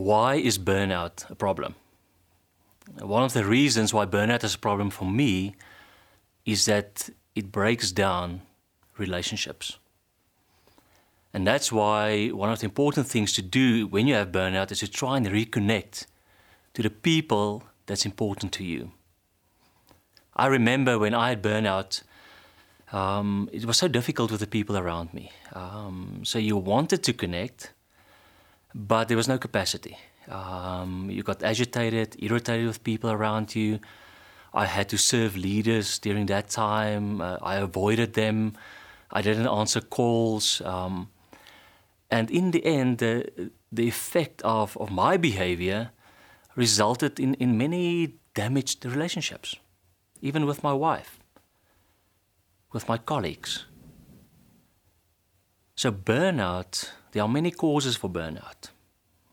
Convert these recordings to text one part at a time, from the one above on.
why is burnout a problem? One of the reasons why burnout is a problem for me is that it breaks down relationships. And that's why one of the important things to do when you have burnout is to try and reconnect to the people that's important to you. I remember when I had burnout, um, it was so difficult with the people around me. Um, so you wanted to connect, but there was no capacity. Um, you got agitated, irritated with people around you. I had to serve leaders during that time. Uh, I avoided them. I didn't answer calls. Um, and in the end, the, the effect of, of my behavior resulted in, in many damaged relationships, even with my wife, with my colleagues. So, burnout, there are many causes for burnout.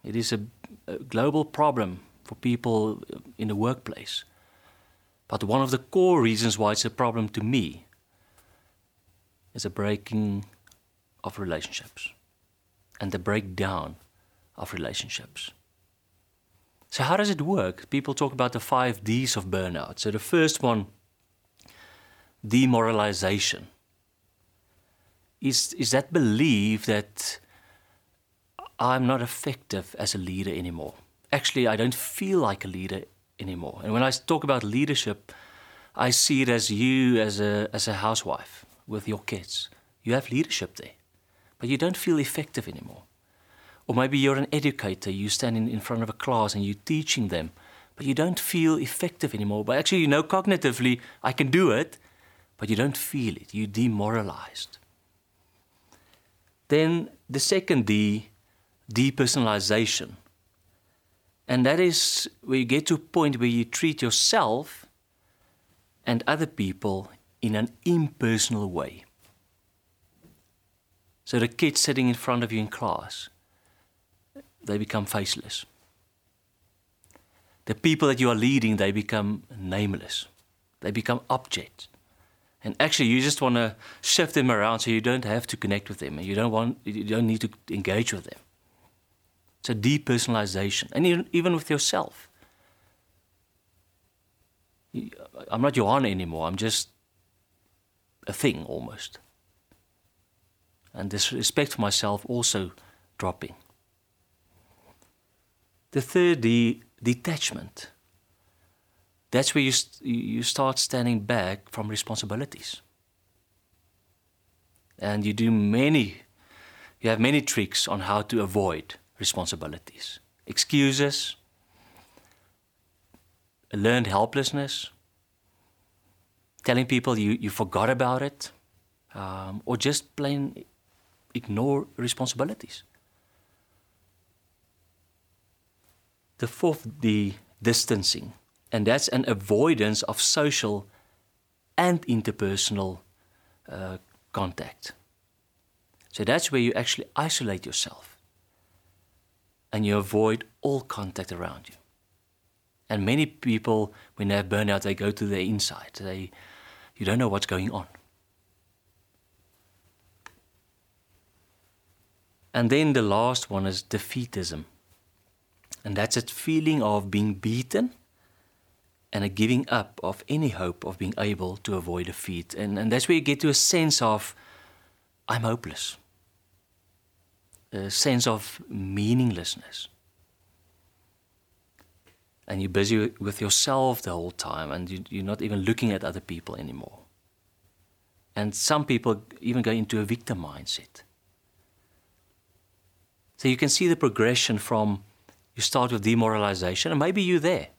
It is a, a global problem for people in the workplace. But one of the core reasons why it's a problem to me is a breaking of relationships and the breakdown of relationships. So, how does it work? People talk about the five D's of burnout. So, the first one, demoralization, is, is that belief that I'm not effective as a leader anymore. Actually, I don't feel like a leader anymore. And when I talk about leadership, I see it as you as a, as a housewife with your kids. You have leadership there, but you don't feel effective anymore. Or maybe you're an educator, you stand in, in front of a class and you're teaching them, but you don't feel effective anymore. But actually, you know cognitively, I can do it, but you don't feel it. You're demoralized. Then the second D, depersonalization. And that is where you get to a point where you treat yourself and other people in an impersonal way. So the kids sitting in front of you in class, they become faceless. The people that you are leading, they become nameless. They become objects. And actually, you just want to shift them around so you don't have to connect with them, and you don't want, you don't need to engage with them. A depersonalization, and even with yourself. I'm not Johan anymore. I'm just a thing almost. And this respect for myself also dropping. The third, the detachment. That's where you, st- you start standing back from responsibilities. And you do many, you have many tricks on how to avoid responsibilities. Excuses, learned helplessness, telling people you, you forgot about it, um, or just plain ignore responsibilities. The fourth, the distancing, and that's an avoidance of social and interpersonal uh, contact. So that's where you actually isolate yourself and you avoid all contact around you. And many people, when they have burnout, they go to their inside. They, you don't know what's going on. And then the last one is defeatism. And that's a feeling of being beaten and a giving up of any hope of being able to avoid defeat. And, and that's where you get to a sense of, I'm hopeless, a sense of meaninglessness. And you're busy with yourself the whole time, and you, you're not even looking at other people anymore. And some people even go into a victim mindset. So you can see the progression from you start with demoralization, and maybe you're there.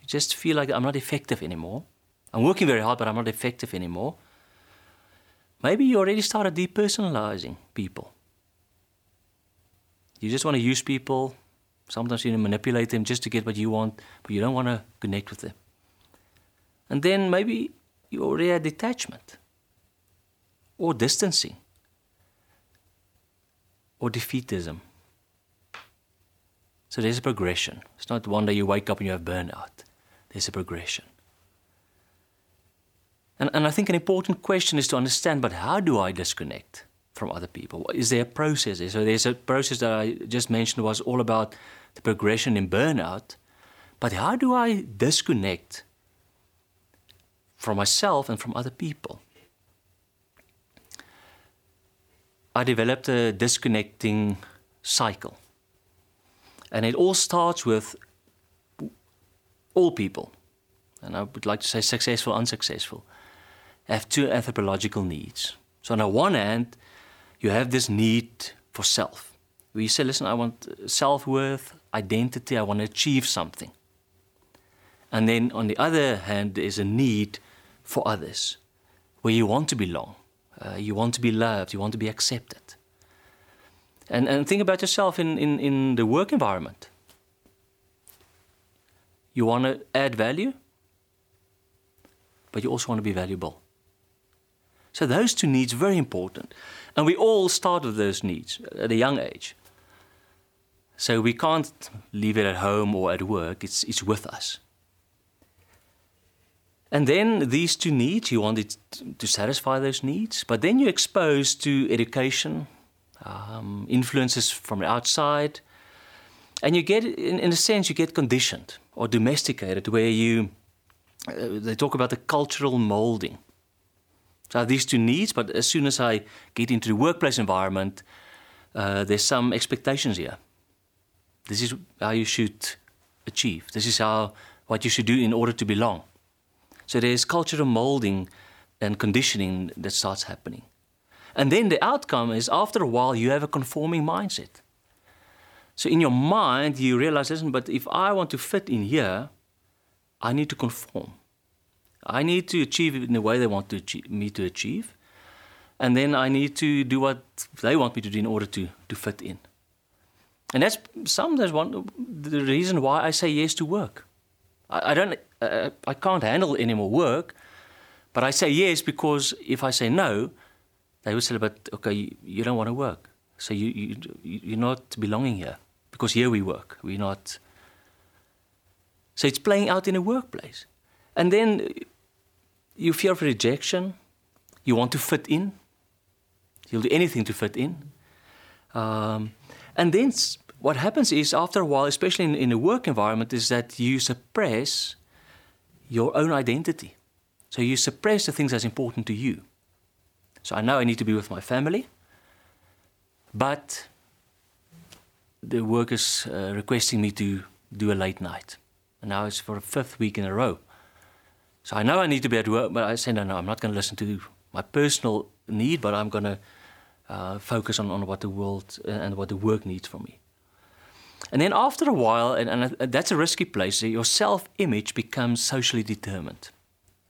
You just feel like I'm not effective anymore. I'm working very hard, but I'm not effective anymore. Maybe you already started depersonalizing people. You just want to use people. Sometimes you manipulate them just to get what you want, but you don't want to connect with them. And then maybe you already had detachment or distancing or defeatism. So there's a progression. It's not one day you wake up and you have burnout. There's a progression. And, and I think an important question is to understand but how do I disconnect from other people? Is there a process? So there's a process that I just mentioned was all about the progression in burnout. But how do I disconnect from myself and from other people? I developed a disconnecting cycle. And it all starts with all people, and I would like to say successful, unsuccessful, have two anthropological needs. So, on the one hand, you have this need for self. Where you say, listen, I want self worth, identity, I want to achieve something. And then on the other hand, there is a need for others, where you want to belong, uh, you want to be loved, you want to be accepted. And, and think about yourself in, in, in the work environment. You want to add value, but you also want to be valuable. So those two needs are very important. And we all start with those needs at a young age. So we can't leave it at home or at work, it's, it's with us. And then these two needs, you wanted to satisfy those needs, but then you're exposed to education, um, influences from outside, and you get, in, in a sense, you get conditioned or domesticated, where you, uh, they talk about the cultural molding. So these two needs, but as soon as I get into the workplace environment, uh, there's some expectations here. This is how you should achieve. This is how what you should do in order to belong. So there's cultural molding and conditioning that starts happening. And then the outcome is after a while you have a conforming mindset. So in your mind you realize, listen, but if I want to fit in here, I need to conform. I need to achieve it in the way they want to achieve, me to achieve. And then I need to do what they want me to do in order to, to fit in. And that's sometimes one the reason why I say yes to work. I, I don't uh, I can't handle any more work, but I say yes because if I say no, they will say, "But okay, you, you don't want to work, so you, you you're not belonging here because here we work. We're not." So it's playing out in a workplace, and then you fear of rejection. You want to fit in. You'll do anything to fit in. Um, and then what happens is, after a while, especially in, in a work environment, is that you suppress your own identity. So you suppress the things that's important to you. So I know I need to be with my family, but the work is uh, requesting me to do a late night. And now it's for a fifth week in a row. So I know I need to be at work, but I say, no, no, I'm not going to listen to my personal need, but I'm going to uh, focus on, on what the world uh, and what the work needs from me. And then after a while, and, and that's a risky place, your self image becomes socially determined.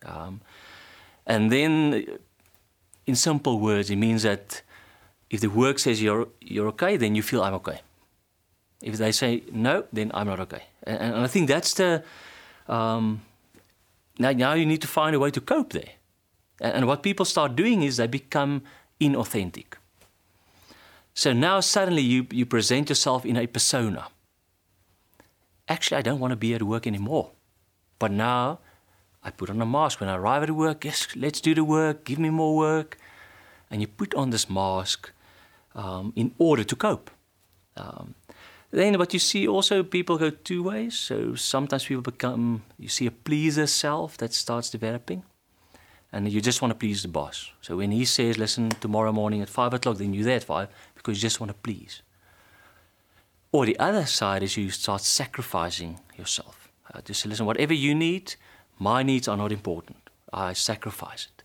Um, and then, in simple words, it means that if the work says you're, you're okay, then you feel I'm okay. If they say no, then I'm not okay. And, and I think that's the. Um, now, now you need to find a way to cope there. And, and what people start doing is they become inauthentic. So now suddenly you, you present yourself in a persona. Actually, I don't want to be at work anymore. But now I put on a mask. When I arrive at work, yes, let's do the work, give me more work. And you put on this mask um, in order to cope. Um, then, but you see also people go two ways. So sometimes people become, you see a pleaser self that starts developing and you just want to please the boss. So when he says, listen, tomorrow morning at five o'clock, then you're there at five because you just want to please. Or the other side is you start sacrificing yourself. Uh, just say, listen, whatever you need, my needs are not important. I sacrifice it.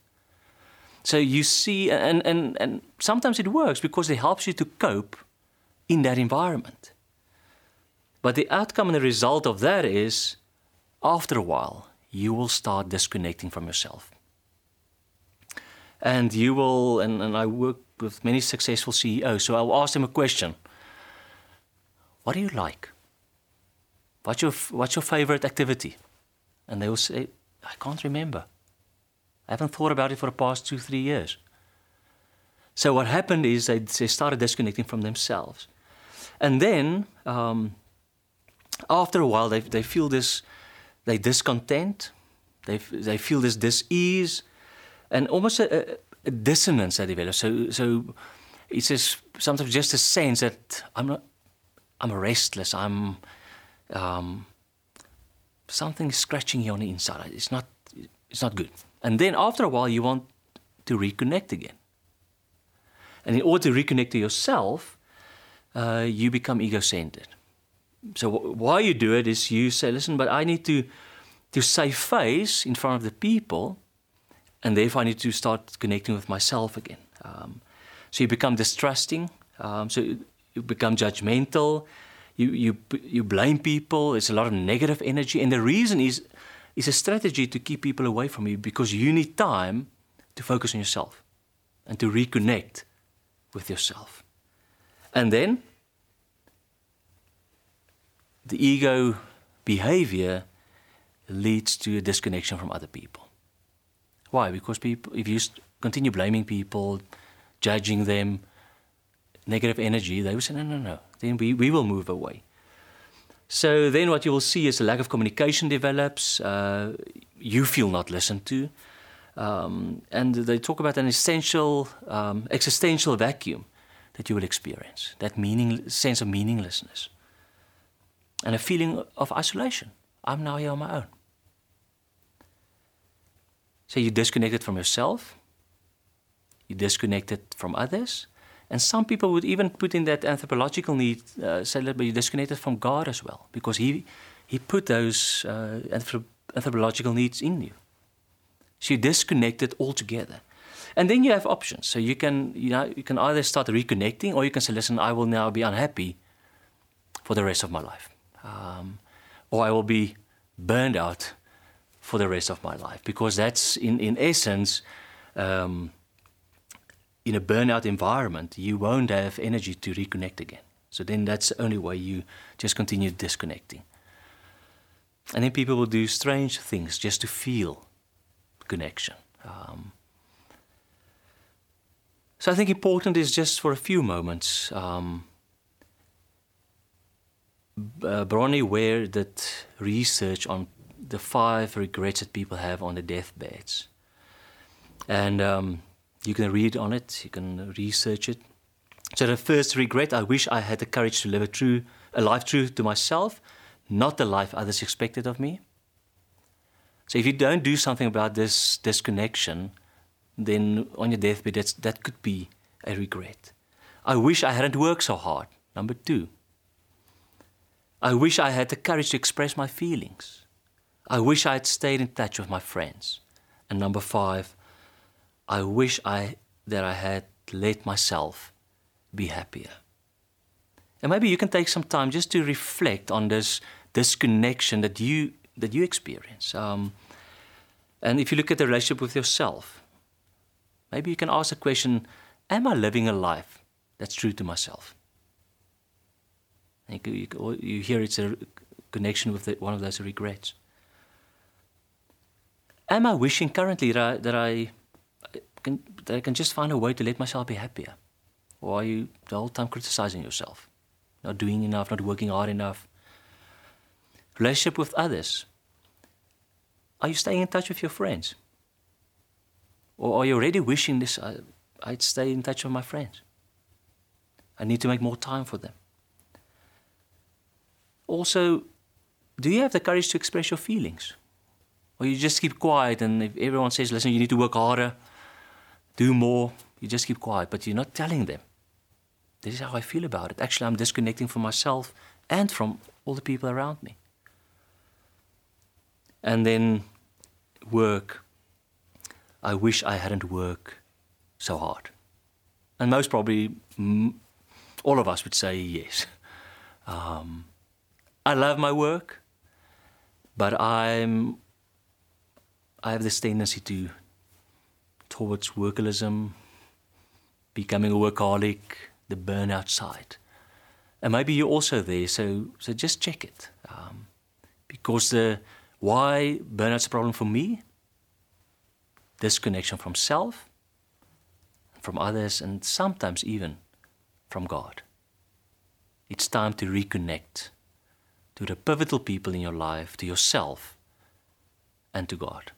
So you see, and, and, and sometimes it works because it helps you to cope in that environment. But the outcome and the result of that is, after a while, you will start disconnecting from yourself and you will and, and I work with many successful CEOs, so I'll ask them a question. What do you like? What's your what's your favorite activity? And they will say, I can't remember. I haven't thought about it for the past two, three years. So what happened is they, they started disconnecting from themselves. And then um, after a while they, they feel this they discontent, they, they feel this dis-ease, and almost a, a dissonance that develops. So, so it's just sometimes just a sense that I'm not, I'm restless. I'm, um, something scratching you on the inside. It's not, it's not good. And then after a while, you want to reconnect again. And in order to reconnect to yourself, uh, you become ego-centered. So why you do it is you say, listen, but I need to to save face in front of the people, and therefore I need to start connecting with myself again. Um, so you become distrusting. Um, so you become judgmental. You you you blame people. It's a lot of negative energy, and the reason is is a strategy to keep people away from you because you need time to focus on yourself and to reconnect with yourself. And then the ego behavior leads to a disconnection from other people. Why? Because people, if you continue blaming people, judging them, negative energy, they will say, no, no, no. Then we, we will move away. So then what you will see is a lack of communication develops. Uh, you feel not listened to. Um, and they talk about an essential, um, existential vacuum that you will experience, that meaning, sense of meaninglessness, and a feeling of isolation. I'm now here on my own. So you're disconnected from yourself, you're disconnected from others, and some people would even put in that anthropological need, uh, say that you're disconnected from God as well, because He, he put those uh, anthropological needs in you. So you're disconnected altogether. And then you have options. So you can, you know, you can either start reconnecting, or you can say, "Listen, I will now be unhappy for the rest of my life, um, or I will be burned out for the rest of my life. Because that's in, in essence um, in a burnout environment you won't have energy to reconnect again. So then that's the only way you just continue disconnecting. And then people will do strange things just to feel connection. Um, so i think important is just for a few moments um, uh, Bronnie Ware did research on the five regrets that people have on their deathbeds. And um, you can read on it, you can research it. So the first regret, I wish I had the courage to live a true, a life true to myself, not the life others expected of me. So if you don't do something about this disconnection, then on your deathbed, that's, that could be a regret. I wish I hadn't worked so hard. Number two. I wish I had the courage to express my feelings. I wish I had stayed in touch with my friends. And number five, I wish I that I had let myself be happier. And maybe you can take some time just to reflect on this disconnection that you that you experience. Um, and if you look at the relationship with yourself, maybe you can ask the question: Am I living a life that's true to myself? You, you, oh, you hear it's a connection with the, one of those regrets am I wishing currently that I, that I can that I can just find a way to let myself be happier? Or are you the whole time criticizing yourself? Not doing enough, not working hard enough? Relationship with others. Are you staying in touch with your friends? Or are you already wishing this? I, I'd stay in touch with my friends. I need to make more time for them. Also, do you have the courage to express your feelings? Or you just keep quiet, and if everyone says, listen, you need to work harder, do more, you just keep quiet, but you're not telling them. This is how I feel about it. Actually, I'm disconnecting from myself and from all the people around me. And then work. I wish I hadn't worked so hard. And most probably, all of us would say yes. Um, I love my work, but I'm I have this tendency to towards workalism, becoming a workaholic, the burnout side. And maybe you're also there, so so just check it. Um, because the why burnout's a problem for me, disconnection from self, from others, and sometimes even from God. It's time to reconnect to the pivotal people in your life, to yourself, and to God.